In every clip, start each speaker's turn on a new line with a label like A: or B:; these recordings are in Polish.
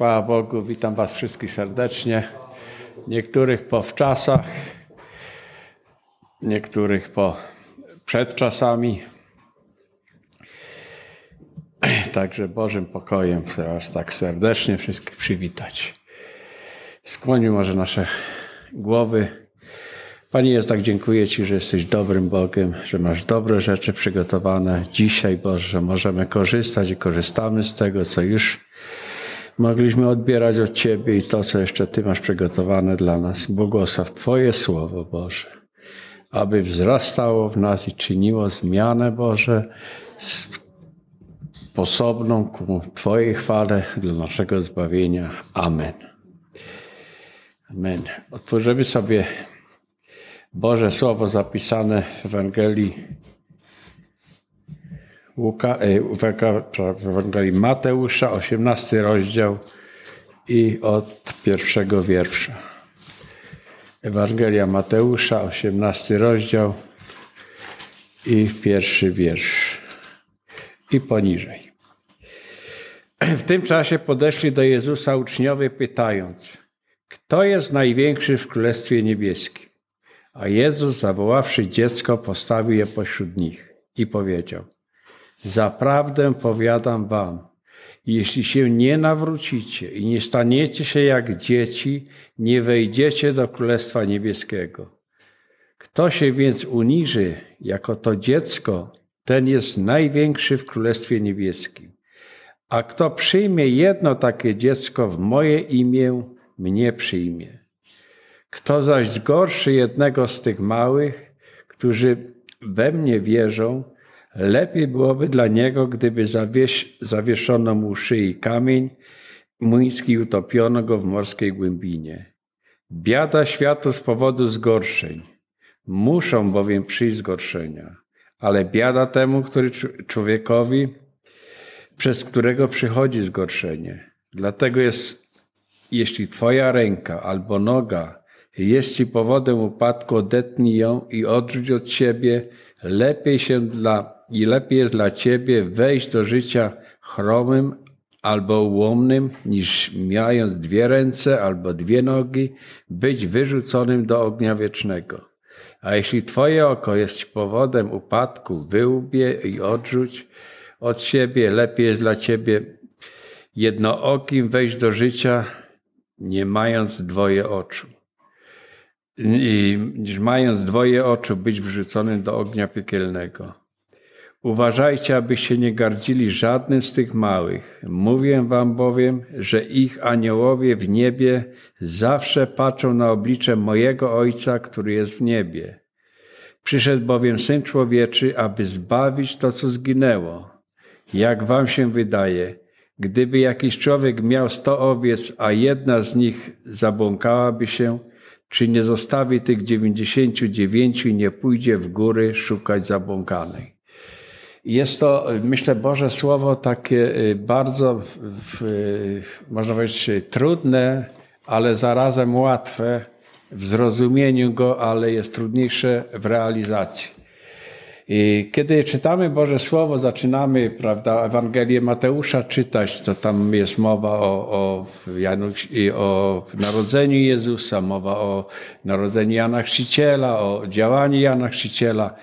A: chwała Bogu, witam Was wszystkich serdecznie. Niektórych po wczasach, niektórych po przed czasami. Także Bożym pokojem chcę Was tak serdecznie wszystkich przywitać. Skłonił może nasze głowy. Panie jest tak dziękuję Ci, że jesteś dobrym Bogiem, że masz dobre rzeczy przygotowane dzisiaj, Boże, że możemy korzystać i korzystamy z tego, co już mogliśmy odbierać od Ciebie i to, co jeszcze Ty masz przygotowane dla nas. Błogosław Twoje Słowo, Boże, aby wzrastało w nas i czyniło zmianę, Boże, sposobną ku Twojej chwale dla naszego zbawienia. Amen. Amen. Otworzymy sobie Boże Słowo zapisane w Ewangelii Łuka, w Ewangelii Mateusza, 18 rozdział i od pierwszego wiersza. Ewangelia Mateusza, 18 rozdział i pierwszy wiersz. I poniżej. W tym czasie podeszli do Jezusa uczniowie, pytając: Kto jest największy w Królestwie Niebieskim? A Jezus, zawoławszy dziecko, postawił je pośród nich i powiedział: Zaprawdę powiadam wam, jeśli się nie nawrócicie i nie staniecie się jak dzieci, nie wejdziecie do Królestwa Niebieskiego. Kto się więc uniży jako to dziecko, ten jest największy w Królestwie Niebieskim. A kto przyjmie jedno takie dziecko w moje imię, mnie przyjmie. Kto zaś zgorszy jednego z tych małych, którzy we mnie wierzą, Lepiej byłoby dla niego, gdyby zawieszono mu szyi kamień młyński utopiono go w morskiej głębinie. Biada światu z powodu zgorszeń. Muszą bowiem przyjść zgorszenia, ale biada temu, który człowiekowi, przez którego przychodzi zgorszenie. Dlatego jest, jeśli twoja ręka albo noga jest ci powodem upadku, odetnij ją i odrzuć od siebie. Lepiej się dla i lepiej jest dla ciebie wejść do życia chromym albo ułomnym, niż mając dwie ręce albo dwie nogi, być wyrzuconym do ognia wiecznego. A jeśli twoje oko jest powodem upadku, wyłbie i odrzuć od siebie, lepiej jest dla ciebie jednookim wejść do życia, nie mając dwoje oczu. I, niż mając dwoje oczu być wrzuconym do ognia piekielnego. Uważajcie, abyście nie gardzili żadnym z tych małych. Mówię wam bowiem, że ich aniołowie w niebie zawsze patrzą na oblicze mojego Ojca, który jest w niebie. Przyszedł bowiem Syn Człowieczy, aby zbawić to, co zginęło. Jak wam się wydaje, gdyby jakiś człowiek miał sto owiec, a jedna z nich zabłąkałaby się, czy nie zostawi tych dziewięćdziesięciu dziewięciu i nie pójdzie w góry szukać zabłąkanej? Jest to, myślę, Boże Słowo takie y, bardzo, można powiedzieć, trudne, ale zarazem łatwe w zrozumieniu go, ale jest trudniejsze w realizacji. I kiedy czytamy Boże Słowo, zaczynamy, prawda, Ewangelię Mateusza czytać, to tam jest mowa o, o, Janusz, o narodzeniu Jezusa, mowa o narodzeniu Jana Chrzciciela, o działaniu Jana Chrzciciela.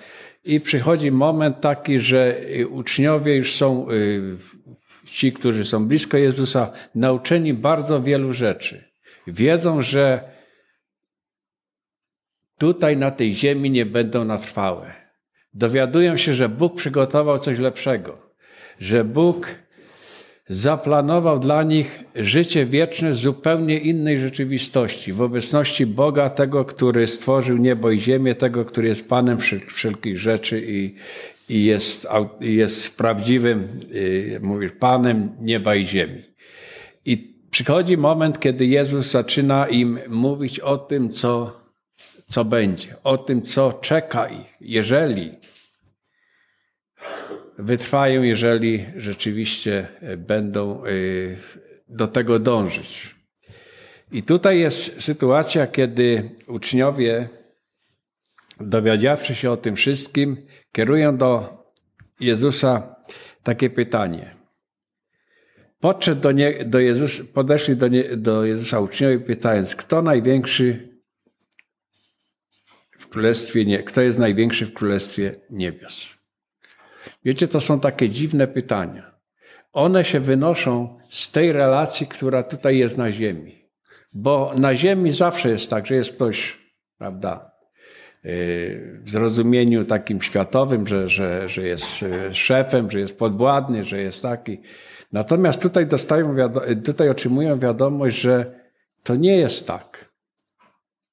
A: I przychodzi moment taki, że uczniowie już są, y, ci, którzy są blisko Jezusa, nauczeni bardzo wielu rzeczy. Wiedzą, że tutaj na tej ziemi nie będą na trwałe. Dowiadują się, że Bóg przygotował coś lepszego, że Bóg zaplanował dla nich życie wieczne z zupełnie innej rzeczywistości, w obecności Boga, tego, który stworzył niebo i ziemię, tego, który jest Panem wszelkich rzeczy i, i jest, jest prawdziwym, y, mówisz, Panem nieba i ziemi. I przychodzi moment, kiedy Jezus zaczyna im mówić o tym, co, co będzie, o tym, co czeka ich, jeżeli wytrwają, jeżeli rzeczywiście e, będą e, do tego dążyć. I tutaj jest sytuacja, kiedy uczniowie, dowiedziawszy się o tym wszystkim, kierują do Jezusa takie pytanie. podszedł do, nie, do Jezusa, podeszli do, nie, do Jezusa uczniowie pytając, kto największy w Królestwie, nie, kto jest największy w Królestwie Niebios? Wiecie, to są takie dziwne pytania. One się wynoszą z tej relacji, która tutaj jest na ziemi. Bo na ziemi zawsze jest tak, że jest ktoś, prawda, w zrozumieniu takim światowym, że, że, że jest e, szefem, że jest podwładny, że jest taki. Natomiast tutaj dostają, tutaj otrzymują wiadomość, że to nie jest tak.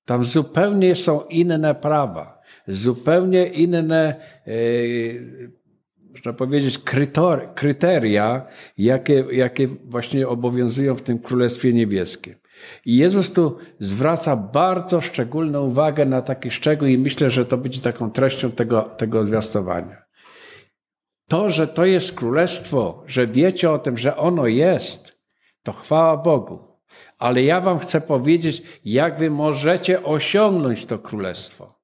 A: Tam zupełnie są inne prawa, zupełnie inne, e, można powiedzieć, kryteria, jakie, jakie właśnie obowiązują w tym Królestwie Niebieskim. I Jezus tu zwraca bardzo szczególną uwagę na taki szczegół i myślę, że to będzie taką treścią tego, tego zwiastowania. To, że to jest królestwo, że wiecie o tym, że ono jest, to chwała Bogu. Ale ja wam chcę powiedzieć, jak wy możecie osiągnąć to królestwo.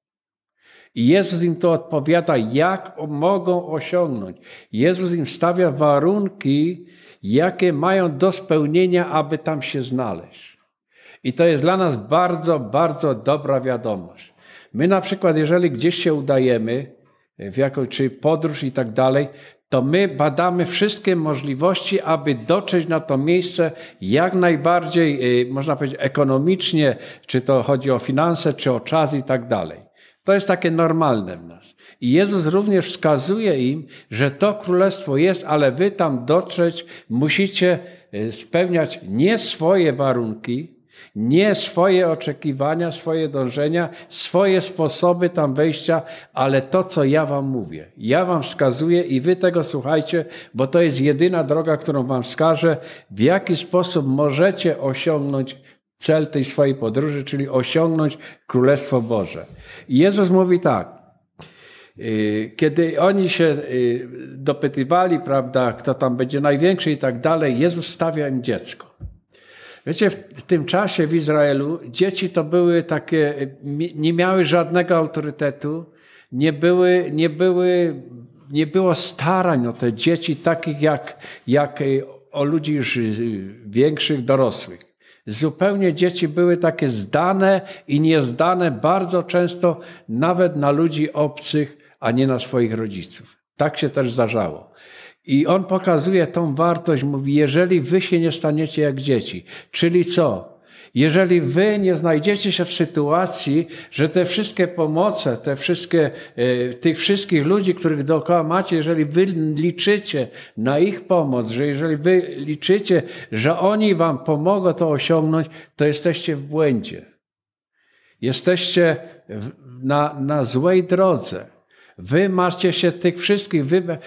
A: I Jezus im to odpowiada, jak mogą osiągnąć. Jezus im stawia warunki, jakie mają do spełnienia, aby tam się znaleźć. I to jest dla nas bardzo, bardzo dobra wiadomość. My na przykład, jeżeli gdzieś się udajemy, w jakąś czy podróż i tak dalej, to my badamy wszystkie możliwości, aby dotrzeć na to miejsce jak najbardziej, y, można powiedzieć, ekonomicznie, czy to chodzi o finanse, czy o czas i tak dalej. To jest takie normalne w nas. I Jezus również wskazuje im, że to królestwo jest, ale wy tam dotrzeć musicie y, spełniać nie swoje warunki, nie swoje oczekiwania, swoje dążenia, swoje sposoby tam wejścia, ale to, co ja wam mówię. Ja wam wskazuję i wy tego słuchajcie, bo to jest jedyna droga, którą wam wskażę, w jaki sposób możecie osiągnąć cel tej swojej podróży, czyli osiągnąć Królestwo Boże. I Jezus mówi tak, y, kiedy oni się y, dopytywali, prawda, kto tam będzie największy i tak dalej, Jezus stawia im dziecko. Wiecie, w tym czasie w Izraelu dzieci to były takie, nie miały żadnego autorytetu, nie były, nie były, nie było starań o te dzieci takich jak, jak o ludzi już większych, dorosłych. Zupełnie dzieci były takie zdane i niezdane bardzo często nawet na ludzi obcych, a nie na swoich rodziców. Tak się też zdarzało. I on pokazuje tą wartość, mówi, jeżeli wy się nie staniecie jak dzieci, czyli co? Jeżeli wy nie znajdziecie się w sytuacji, że te wszystkie pomoce, te wszystkie, e, tych wszystkich ludzi, których dookoła macie, jeżeli wy liczycie na ich pomoc, że jeżeli wy liczycie, że oni wam pomogą to osiągnąć, to jesteście w błędzie. Jesteście na, na złej drodze. Wy macie się tych wszystkich, wy,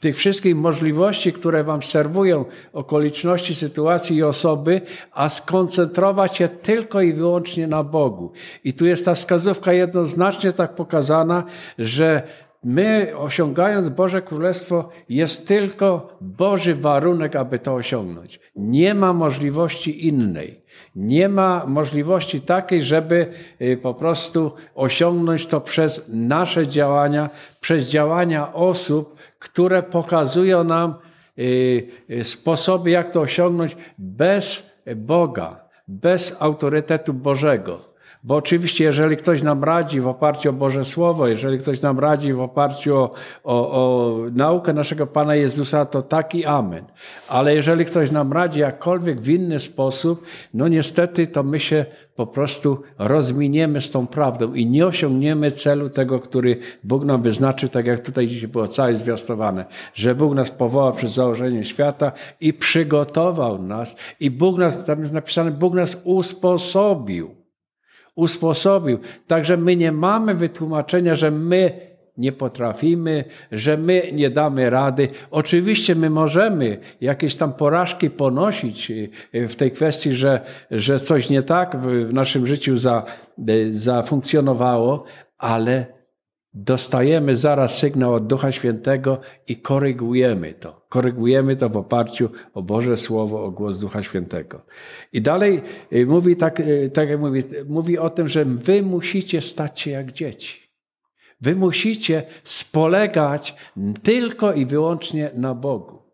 A: tych wszystkich możliwości, które wam serwują okoliczności, sytuacji i osoby, a skoncentrować się tylko i wyłącznie na Bogu. I tu jest ta wskazówka jednoznacznie tak pokazana, że my osiągając Boże Królestwo jest tylko Boży warunek, aby to osiągnąć. Nie ma możliwości innej. Nie ma możliwości takiej, żeby y, po prostu osiągnąć to przez nasze działania, przez działania osób, które pokazują nam y, y, sposoby, jak to osiągnąć bez Boga, bez autorytetu Bożego. Bo oczywiście, jeżeli ktoś nam radzi w oparciu o Boże Słowo, jeżeli ktoś nam radzi w oparciu o, o, o naukę naszego Pana Jezusa, to taki amen. Ale jeżeli ktoś nam radzi jakkolwiek w inny sposób, no niestety to my się po prostu rozminiemy z tą prawdą i nie osiągniemy celu tego, który Bóg nam wyznaczył, tak jak tutaj dzisiaj było całe zwiastowane, że Bóg nas powołał przez założenie świata i przygotował nas i Bóg nas, tam jest napisane, Bóg nas usposobił usposobił. Także my nie mamy wytłumaczenia, że my nie potrafimy, że my nie damy rady. Oczywiście my możemy jakieś tam porażki ponosić y, w tej kwestii, że, że coś nie tak w naszym życiu za, y, zafunkcjonowało, ale dostajemy zaraz sygnał od Ducha Świętego i korygujemy to. Korygujemy to w oparciu o Boże Słowo, o głos Ducha Świętego. I dalej y, mówi tak, y, tak jak mówi, mówi o tym, że wy musicie stać się jak dzieci. Wy musicie spolegać tylko i wyłącznie na Bogu.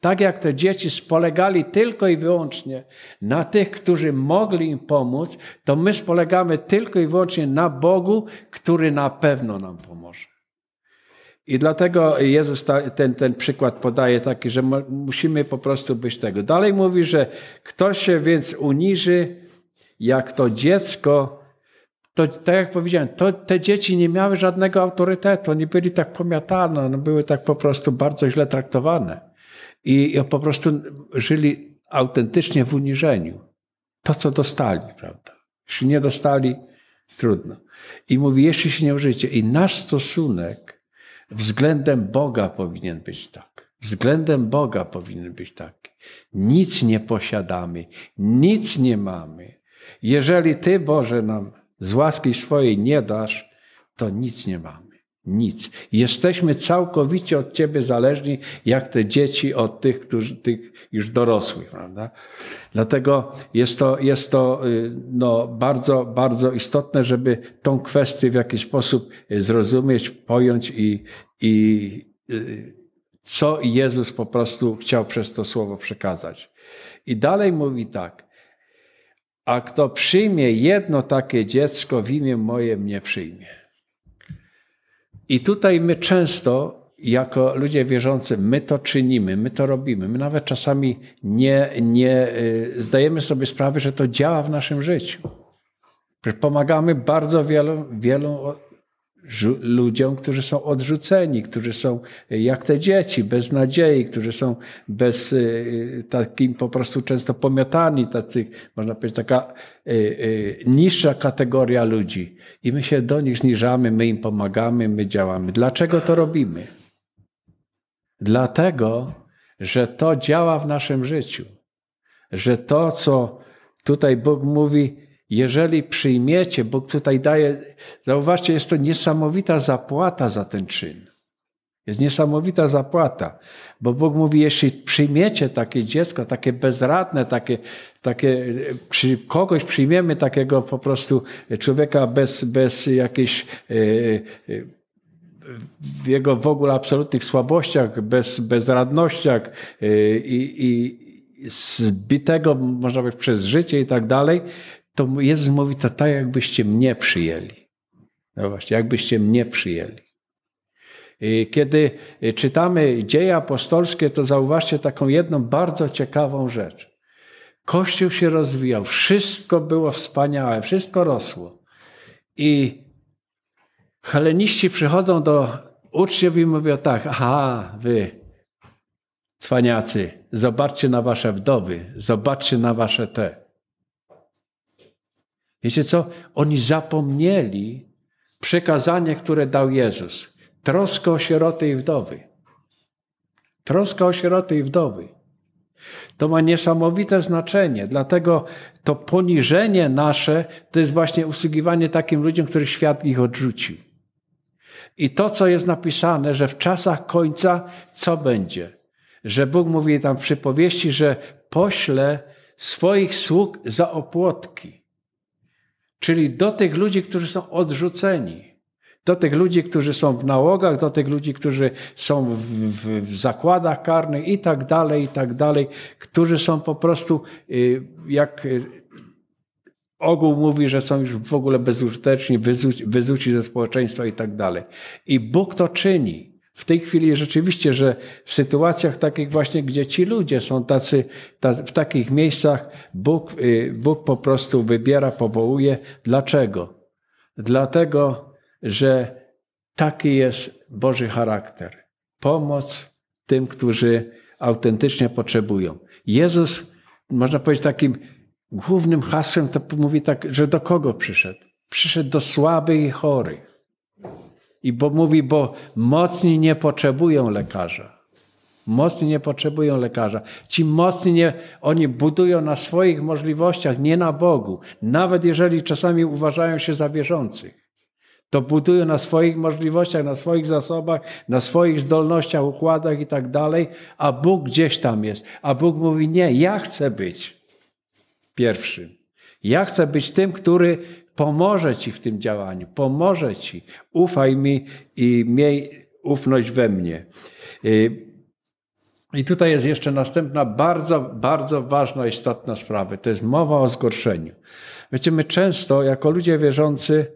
A: Tak jak te dzieci spolegali tylko i wyłącznie na tych, którzy mogli im pomóc, to my spolegamy tylko i wyłącznie na Bogu, który na pewno nam pomoże. I dlatego Jezus ten, ten przykład podaje taki, że musimy po prostu być tego. Dalej mówi, że ktoś się więc uniży, jak to dziecko, to tak jak powiedziałem, to te dzieci nie miały żadnego autorytetu, oni byli tak pomiatane, one były tak po prostu bardzo źle traktowane. I, po prostu żyli autentycznie w uniżeniu. To, co dostali, prawda? Jeśli nie dostali, trudno. I mówi, jeśli się nie użyjecie. I nasz stosunek względem Boga powinien być tak. Względem Boga powinien być taki. Nic nie posiadamy, nic nie mamy. Jeżeli Ty, Boże, nam z łaski swojej nie dasz, to nic nie mamy. Nic. Jesteśmy całkowicie od Ciebie zależni, jak te dzieci od tych, którzy, tych już dorosłych, prawda? Dlatego jest to, jest to y, no, bardzo, bardzo istotne, żeby tą kwestię w jakiś sposób y, zrozumieć, pojąć i, i y, co Jezus po prostu chciał przez to słowo przekazać. I dalej mówi tak. A kto przyjmie jedno takie dziecko w imię moje, mnie przyjmie. I tutaj my często, jako ludzie wierzący, my to czynimy, my to robimy. My nawet czasami nie, nie y, zdajemy sobie sprawy, że to działa w naszym życiu. Pomagamy bardzo wielu, wielu ludziom, którzy są odrzuceni, którzy są jak te dzieci, bez nadziei, którzy są bez y, takim po prostu często pomiatani, tacy, można powiedzieć, taka y, y, niższa kategoria ludzi. I my się do nich zniżamy, my im pomagamy, my działamy. Dlaczego to robimy? Dlatego, że to działa w naszym życiu. Że to, co tutaj Bóg mówi, jeżeli przyjmiecie, Bóg tutaj daje, zauważcie, jest to niesamowita zapłata za ten czyn. Jest niesamowita zapłata, bo Bóg mówi, jeśli przyjmiecie takie dziecko, takie bezradne, takie, takie przy, kogoś przyjmiemy takiego po prostu człowieka bez, bez jakiejś e, w jego w ogóle absolutnych słabościach, bez, bezradnościach e, i, i zbitego, można powiedzieć, przez życie i tak dalej, to Jezus mówi to tak, jakbyście mnie przyjęli. No właśnie, jakbyście mnie przyjęli. Kiedy czytamy dzieje apostolskie, to zauważcie taką jedną bardzo ciekawą rzecz. Kościół się rozwijał, wszystko było wspaniałe, wszystko rosło. I heleniści przychodzą do uczniów i mówią tak, aha, wy, cwaniacy, zobaczcie na wasze wdowy, zobaczcie na wasze te. Wiecie co? Oni zapomnieli przekazanie, które dał Jezus. Troska o sieroty i wdowy. Troska o sieroty i wdowy. To ma niesamowite znaczenie, dlatego to poniżenie nasze to jest właśnie usługiwanie takim ludziom, których świat ich odrzucił. I to, co jest napisane, że w czasach końca co będzie? Że Bóg mówi tam w przypowieści, że pośle swoich sług za opłotki. Czyli do tych ludzi, którzy są odrzuceni. Do tych ludzi, którzy są w nałogach, do tych ludzi, którzy są w, w, w zakładach karnych i tak dalej, i tak dalej, którzy są po prostu, y, jak y, ogół mówi, że są już w ogóle bezużyteczni, wyzuci, wyzuci ze społeczeństwa i tak dalej. I Bóg to czyni. W tej chwili rzeczywiście, że w sytuacjach takich właśnie, gdzie ci ludzie są tacy, tacy w takich miejscach, Bóg, y, Bóg po prostu wybiera, powołuje. Dlaczego? Dlatego, że taki jest Boży charakter. Pomoc tym, którzy autentycznie potrzebują. Jezus, można powiedzieć, takim głównym hasłem to mówi tak, że do kogo przyszedł? Przyszedł do słabych i chorych. I bo mówi, bo mocni nie potrzebują lekarza. Mocni nie potrzebują lekarza. Ci mocni, nie, oni budują na swoich możliwościach, nie na Bogu. Nawet jeżeli czasami uważają się za wierzących. To budują na swoich możliwościach, na swoich zasobach, na swoich zdolnościach, układach i tak dalej, a Bóg gdzieś tam jest. A Bóg mówi: Nie, ja chcę być pierwszym. Ja chcę być tym, który pomoże Ci w tym działaniu, pomoże Ci. Ufaj mi i miej ufność we mnie. Y, I tutaj jest jeszcze następna bardzo, bardzo ważna, istotna sprawa. To jest mowa o zgorszeniu. Wiecie, my często jako ludzie wierzący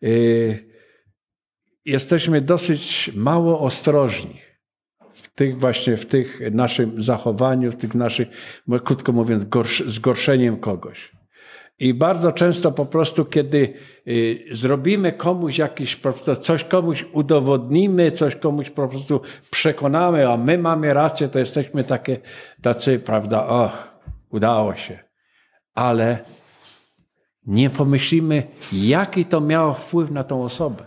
A: yy, jesteśmy dosyć mało ostrożni w tych właśnie, w tych naszym zachowaniu, w tych naszych, krótko mówiąc, zgorszeniem kogoś. I bardzo często po prostu, kiedy y, zrobimy komuś jakiś, po prostu coś komuś udowodnimy, coś komuś po prostu przekonamy, a my mamy rację, to jesteśmy takie, tacy, prawda, och, udało się. Ale nie pomyślimy, jaki to miało wpływ na tą osobę.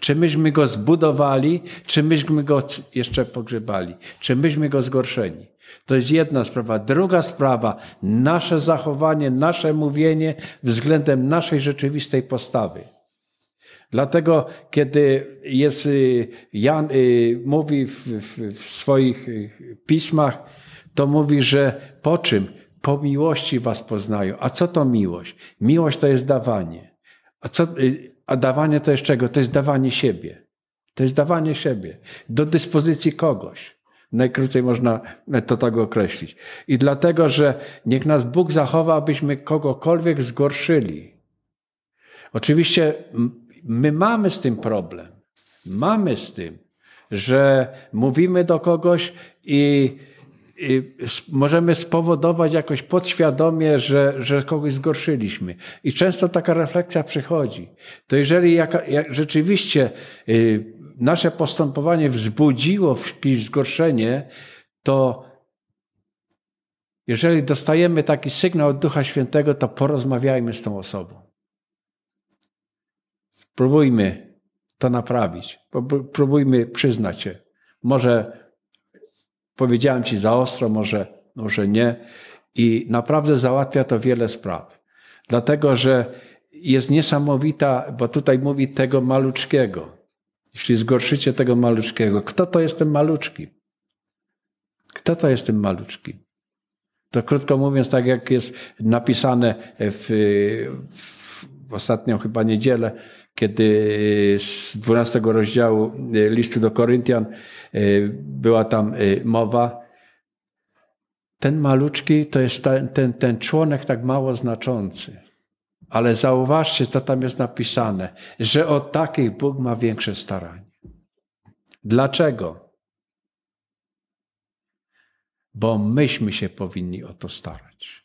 A: Czy myśmy go zbudowali, czy myśmy go jeszcze pogrzebali, czy myśmy go zgorszeni. To jest jedna sprawa. Druga sprawa, nasze zachowanie, nasze mówienie względem naszej rzeczywistej postawy. Dlatego, kiedy jest, y, Jan y, mówi w, w, w swoich y, pismach, to mówi, że po czym? Po miłości was poznają. A co to miłość? Miłość to jest dawanie. A, co, a dawanie to jest czego? To jest dawanie siebie. To jest dawanie siebie do dyspozycji kogoś. Najkrócej można to tak określić. I dlatego, że niech nas Bóg zachowa, abyśmy kogokolwiek zgorszyli. Oczywiście my mamy z tym problem. Mamy z tym, że mówimy do kogoś i, możemy spowodować jakoś podświadomie, że, że kogoś zgorszyliśmy. I często taka refleksja przychodzi. To jeżeli jaka, jak rzeczywiście y, nasze postępowanie wzbudziło jakieś zgorszenie, to jeżeli dostajemy taki sygnał od Ducha Świętego, to porozmawiajmy z tą osobą. Spróbujmy to naprawić. Próbujmy przyznać się. Może powiedziałem ci za ostro, może, może nie. I naprawdę załatwia to wiele spraw. Dlatego, że jest niesamowita, bo tutaj mówi tego maluczkiego. Jeśli zgorszycie tego maluczkiego, kto to jest ten maluczki? Kto to jest ten maluczki? To krótko mówiąc, tak jak jest napisane w, w ostatnią chyba niedzielę, kiedy z 12 rozdziału listu do Koryntian była tam mowa. Ten maluczki to jest ten, ten, ten członek tak mało znaczący. Ale zauważcie, co tam jest napisane, że o takich Bóg ma większe staranie. Dlaczego? Bo myśmy się powinni o to starać.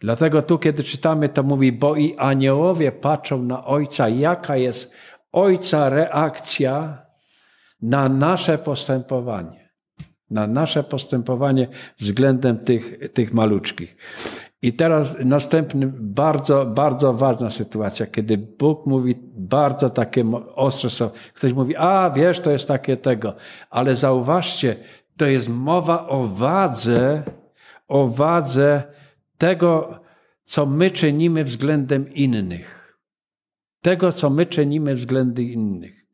A: Dlatego tu, kiedy czytamy, to mówi, bo i aniołowie patrzą na Ojca, jaka jest Ojca reakcja na nasze postępowanie. Na nasze postępowanie względem tych, tych maluczkich. I teraz następny, bardzo, bardzo ważna sytuacja, kiedy Bóg mówi bardzo takie ostre są. Ktoś mówi, a wiesz, to jest takie tego. Ale zauważcie, to jest mowa o wadze, o wadze tego, co my czynimy względem innych. Tego, co my czynimy względem innych.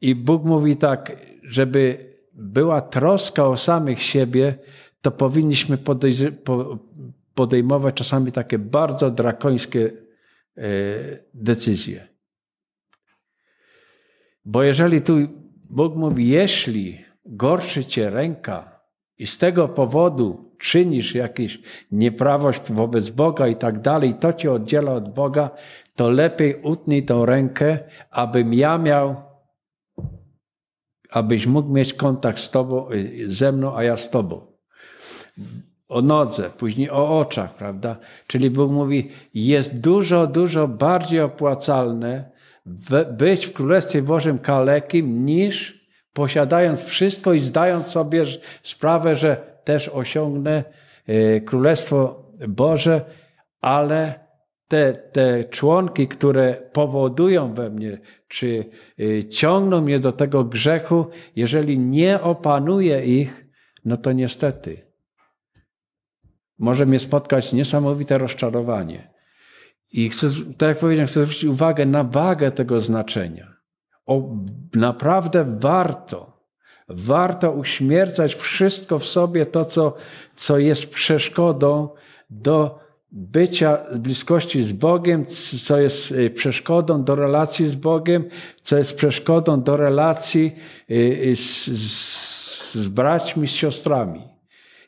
A: I Bóg mówi tak, żeby była troska o samych siebie, to powinniśmy podejmować czasami takie bardzo drakońskie e, decyzje. Bo jeżeli tu Bóg mówi, jeśli gorszy cię ręka i z tego powodu czynisz jakąś nieprawość wobec Boga i tak dalej, to cię oddziela od Boga, to lepiej utnij tą rękę, abym ja miał, abyś mógł mieć kontakt z Tobą, ze mną, a ja z Tobą o nodze, później o oczach, prawda? Czyli Bóg mówi, jest dużo, dużo bardziej opłacalne być w Królestwie Bożym kalekim niż posiadając wszystko i zdając sobie sprawę, że też osiągnę e, Królestwo Boże, ale te, te członki, które powodują we mnie, czy e, ciągną mnie do tego grzechu, jeżeli nie opanuję ich, no to niestety może mnie spotkać niesamowite rozczarowanie. I chcę, tak jak powiedziałem, chcę zwrócić uwagę na wagę tego znaczenia. O, naprawdę warto, warto uśmiercać wszystko w sobie to, co, co jest przeszkodą do bycia bliskości z Bogiem, co jest y, przeszkodą do relacji z Bogiem, co jest przeszkodą do relacji y, y, z, z z braćmi, z siostrami.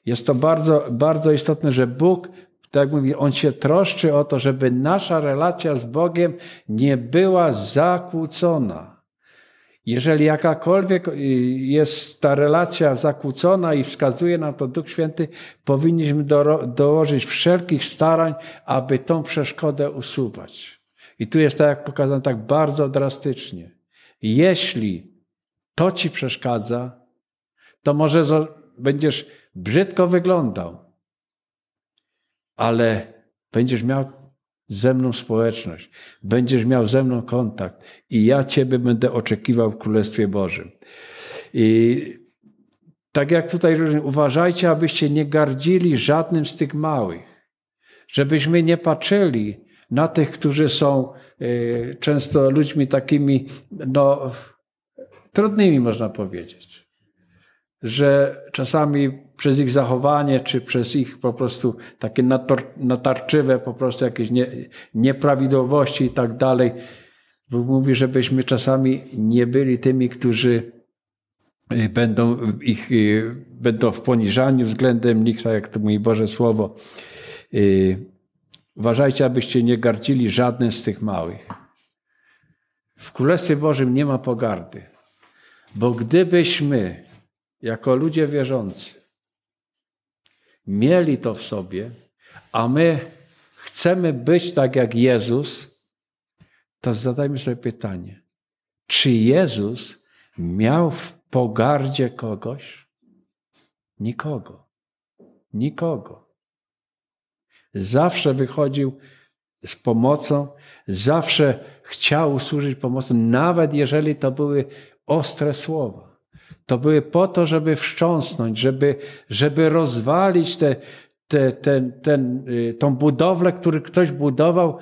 A: Jest to bardzo, bardzo istotne, że Bóg, tak mówi, On się troszczy o to, żeby nasza relacja z Bogiem nie była zakłócona. Jeżeli jakakolwiek y, jest ta relacja zakłócona i wskazuje na to Duch Święty, powinniśmy do, dołożyć wszelkich starań, aby tą przeszkodę usuwać. I tu jest tak jak pokazane tak bardzo drastycznie. Jeśli to ci przeszkadza, to może będziesz brzydko wyglądał, ale będziesz miał ze mną społeczność, będziesz miał ze mną kontakt i ja Ciebie będę oczekiwał w Królestwie Bożym. I tak jak tutaj uważajcie, abyście nie gardzili żadnym z tych małych, żebyśmy nie patrzyli na tych, którzy są y, często ludźmi takimi, no, trudnymi można powiedzieć, że czasami przez ich zachowanie, czy przez ich po prostu takie natarczywe, po prostu jakieś nie, nieprawidłowości i tak dalej. Bóg mówi, żebyśmy czasami nie byli tymi, którzy y, będą, ich, y, będą w poniżaniu względem nich, tak jak to mówi Boże Słowo. Y, uważajcie, abyście nie gardzili żadnym z tych małych. W Królestwie Bożym nie ma pogardy, bo gdybyśmy, jako ludzie wierzący, mieli to w sobie, a my chcemy być tak jak Jezus, to zadajmy sobie pytanie, czy Jezus miał w pogardzie kogoś? Nikogo. Nikogo. Zawsze wychodził z pomocą, zawsze chciał służyć pomocą, nawet jeżeli to były ostre słowa to były po to, żeby wszcząsnąć, żeby, żeby rozwalić te, te, ten, ten, y, tą budowlę, którą ktoś budował,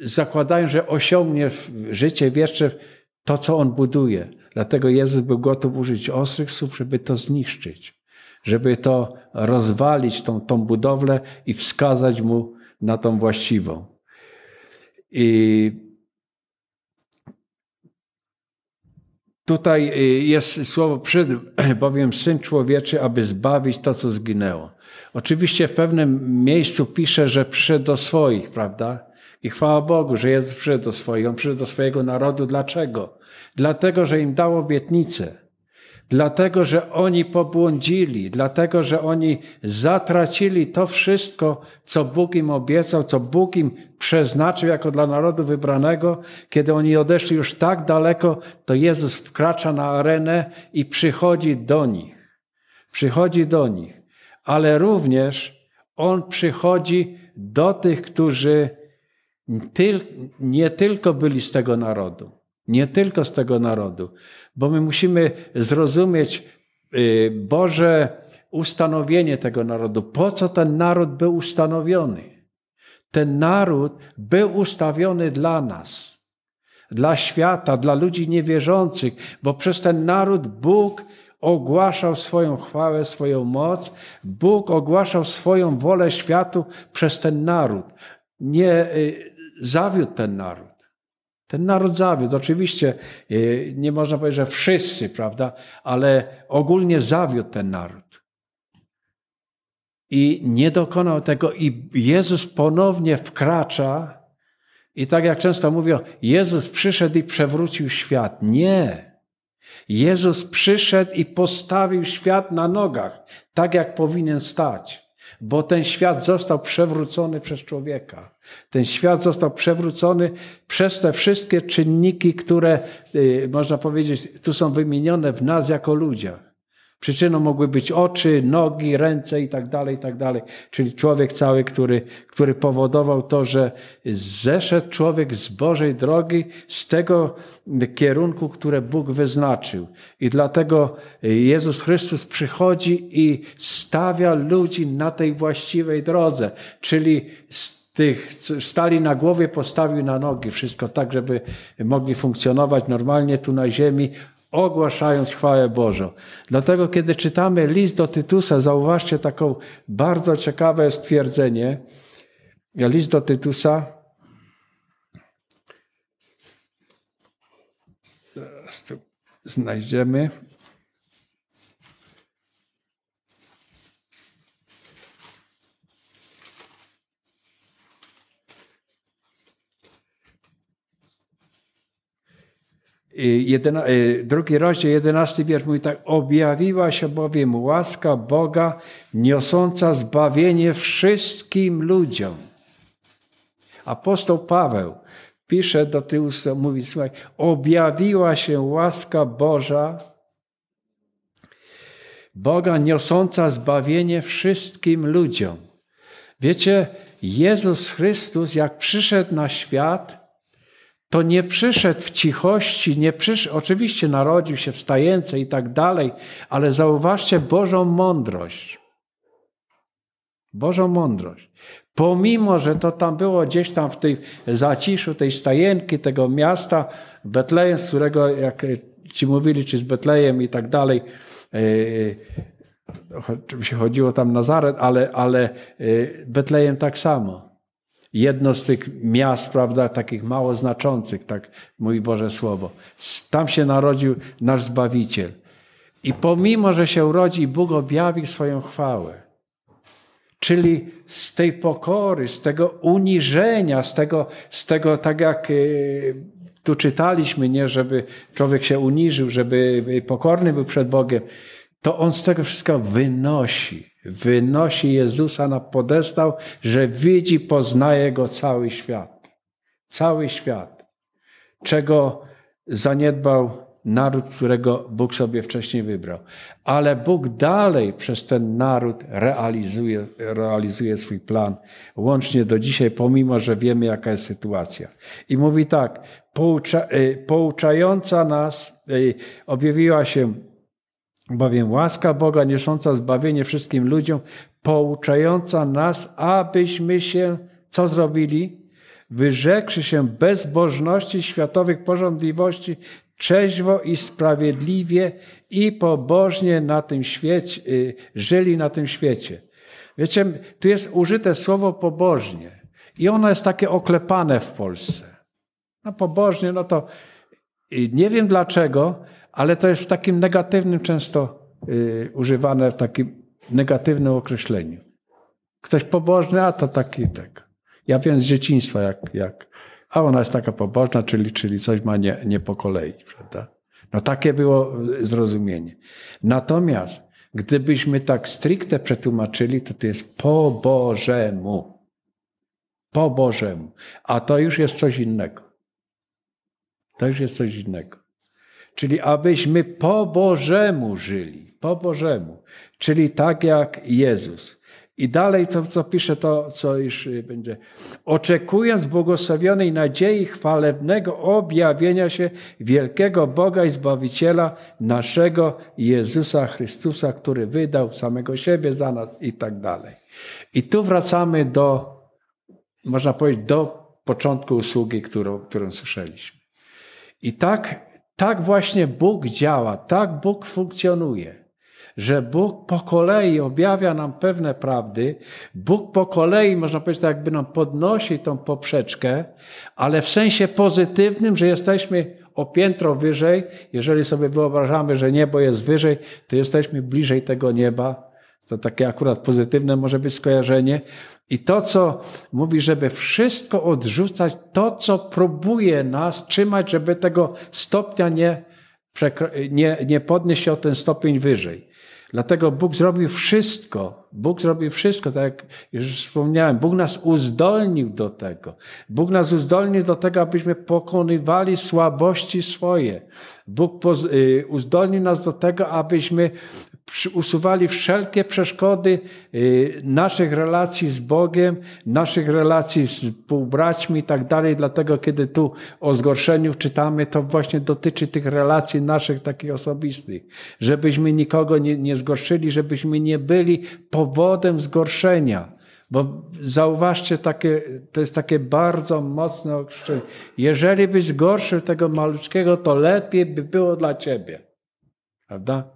A: zakładając, że osiągnie życie wieszcze to, co on buduje. Dlatego Jezus był gotów użyć ostrych słów, żeby to zniszczyć, żeby to rozwalić, tą, tą budowlę i wskazać mu na tą właściwą. I Tutaj y, jest słowo przyszedł, bowiem Syn Człowieczy, aby zbawić to, co zginęło. Oczywiście w pewnym miejscu pisze, że przyszedł do swoich, prawda? I chwała Bogu, że Jezus przyszedł do swoich. On przyszedł do swojego narodu. Dlaczego? Dlatego, że im dał obietnicę. Dlatego, że oni pobłądzili, dlatego, że oni zatracili to wszystko, co Bóg im obiecał, co Bóg im przeznaczył jako dla narodu wybranego. Kiedy oni odeszli już tak daleko, to Jezus wkracza na arenę i przychodzi do nich. Przychodzi do nich. Ale również On przychodzi do tych, którzy nie tylko byli z tego narodu, nie tylko z tego narodu, bo my musimy zrozumieć y, Boże ustanowienie tego narodu. Po co ten naród był ustanowiony? Ten naród był ustawiony dla nas, dla świata, dla ludzi niewierzących, bo przez ten naród Bóg ogłaszał swoją chwałę, swoją moc. Bóg ogłaszał swoją wolę światu przez ten naród. Nie y, zawiódł ten naród. Ten naród. Oczywiście y, nie można powiedzieć, że wszyscy, prawda, ale ogólnie zawiódł ten naród. I nie dokonał tego, i Jezus ponownie wkracza. I tak jak często mówią, Jezus przyszedł i przewrócił świat. Nie. Jezus przyszedł i postawił świat na nogach, tak jak powinien stać bo ten świat został przewrócony przez człowieka. Ten świat został przewrócony przez te wszystkie czynniki, które, y, można powiedzieć, tu są wymienione w nas jako ludziach. Przyczyną mogły być oczy, nogi, ręce i tak dalej, i tak dalej. Czyli człowiek cały, który, który powodował to, że zeszedł człowiek z Bożej drogi, z tego kierunku, które Bóg wyznaczył. I dlatego Jezus Chrystus przychodzi i stawia ludzi na tej właściwej drodze. Czyli tych stali na głowie, postawił na nogi. Wszystko tak, żeby mogli funkcjonować normalnie tu na ziemi, ogłaszając chwałę Bożą. Dlatego, kiedy czytamy list do Tytusa, zauważcie taką bardzo ciekawe stwierdzenie. List do Tytusa. Znajdziemy. Jedyna, drugi rozdział, jedenasty wiersz mówi tak. Objawiła się bowiem łaska Boga niosąca zbawienie wszystkim ludziom. Apostoł Paweł pisze do tyłu, mówi, słuchaj, objawiła się łaska Boża, Boga niosąca zbawienie wszystkim ludziom. Wiecie, Jezus Chrystus, jak przyszedł na świat, to nie przyszedł w cichości, nie przyszedł, oczywiście narodził się w stajence i tak dalej, ale zauważcie Bożą mądrość. Bożą mądrość. Pomimo, że to tam było gdzieś tam w tej zaciszu tej stajenki, tego miasta, Betlejem, z którego, jak ci mówili, czy z Betlejem i tak dalej, oczywiście chodziło tam Nazaret, ale, ale Betlejem tak samo. Jedno z tych miast, prawda, takich mało znaczących, tak mówi Boże Słowo. Tam się narodził nasz Zbawiciel. I pomimo, że się urodzi, Bóg objawi swoją chwałę. Czyli z tej pokory, z tego uniżenia, z tego, z tego tak jak y, tu czytaliśmy, nie, żeby człowiek się uniżył, żeby pokorny był przed Bogiem, to on z tego wszystkiego wynosi. Wynosi Jezusa na podestał, że widzi, poznaje go cały świat. Cały świat. Czego zaniedbał naród, którego Bóg sobie wcześniej wybrał. Ale Bóg dalej przez ten naród realizuje, realizuje swój plan, łącznie do dzisiaj, pomimo że wiemy, jaka jest sytuacja. I mówi tak, poucza, y, pouczająca nas, y, objawiła się bowiem łaska Boga niosąca zbawienie wszystkim ludziom, pouczająca nas, abyśmy się co zrobili? Wyrzekszy się bezbożności, światowych porządliwości, trzeźwo i sprawiedliwie i pobożnie na tym świecie, y, żyli na tym świecie. Wiecie, tu jest użyte słowo pobożnie i ono jest takie oklepane w Polsce. No pobożnie, no to nie wiem dlaczego, ale to jest w takim negatywnym często y, używane, w takim negatywnym określeniu. Ktoś pobożny, a to taki tak. Ja wiem z dzieciństwa, jak, jak a ona jest taka pobożna, czyli, czyli coś ma nie, nie po kolei, prawda? No takie było zrozumienie. Natomiast gdybyśmy tak stricte przetłumaczyli, to to jest po Bożemu. Po Bożemu. A to już jest coś innego. To już jest coś innego. Czyli abyśmy po Bożemu żyli. Po Bożemu. Czyli tak jak Jezus. I dalej, co, co pisze to, co już y, będzie. Oczekując błogosławionej nadziei chwalebnego objawienia się wielkiego Boga i Zbawiciela naszego Jezusa Chrystusa, który wydał samego siebie za nas i tak dalej. I tu wracamy do, można powiedzieć, do początku usługi, którą, którą słyszeliśmy. I tak, tak właśnie Bóg działa, tak Bóg funkcjonuje że Bóg po kolei objawia nam pewne prawdy, Bóg po kolei, można powiedzieć, tak jakby nam podnosi tą poprzeczkę, ale w sensie pozytywnym, że jesteśmy o piętro wyżej. Jeżeli sobie wyobrażamy, że niebo jest wyżej, to jesteśmy bliżej tego nieba. To takie akurat pozytywne może być skojarzenie. I to, co mówi, żeby wszystko odrzucać, to, co próbuje nas trzymać, żeby tego stopnia nie, nie, nie podnieść się o ten stopień wyżej. Dlatego Bóg zrobił wszystko. Bóg zrobił wszystko, tak jak już wspomniałem. Bóg nas uzdolnił do tego. Bóg nas uzdolnił do tego, abyśmy pokonywali słabości swoje. Bóg y, uzdolnił nas do tego, abyśmy usuwali wszelkie przeszkody y, naszych relacji z Bogiem, naszych relacji z półbraćmi i tak dalej. Dlatego, kiedy tu o zgorszeniu czytamy, to właśnie dotyczy tych relacji naszych takich osobistych. Żebyśmy nikogo nie, nie zgorszyli, żebyśmy nie byli powodem zgorszenia. Bo zauważcie, takie, to jest takie bardzo mocne określenie. Jeżeli byś zgorszył tego maluczkiego, to lepiej by było dla ciebie. Prawda?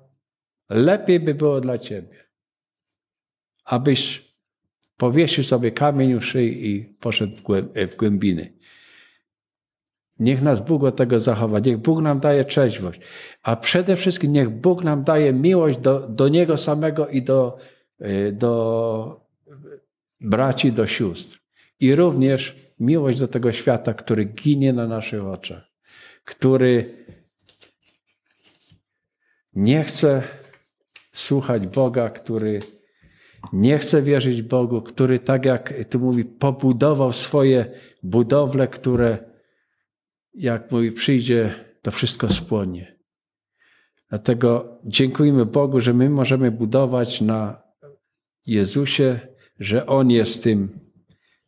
A: Lepiej by było dla ciebie, abyś powiesił sobie kamień u szyi i poszedł w głębiny. Niech nas Bóg od tego zachowa. Niech Bóg nam daje trzeźwość. A przede wszystkim niech Bóg nam daje miłość do, do Niego samego i do, y, do braci, do sióstr. I również miłość do tego świata, który ginie na naszych oczach, który nie chce słuchać Boga, który nie chce wierzyć Bogu, który, tak jak tu mówi, pobudował swoje budowle, które, jak mówi, przyjdzie, to wszystko spłonie. Dlatego dziękujemy Bogu, że my możemy budować na Jezusie, że On jest tym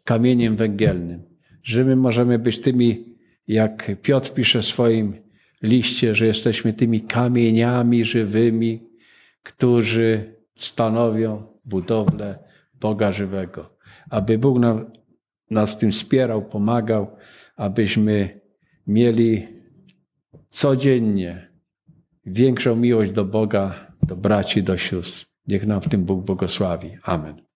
A: kamieniem węgielnym, że my możemy być tymi, jak Piotr pisze w swoim liście, że jesteśmy tymi kamieniami żywymi, którzy stanowią budowlę Boga żywego. Aby Bóg nam, nas w tym wspierał, pomagał, abyśmy mieli codziennie większą miłość do Boga, do braci, do sióstr. Niech nam w tym Bóg błogosławi. Amen.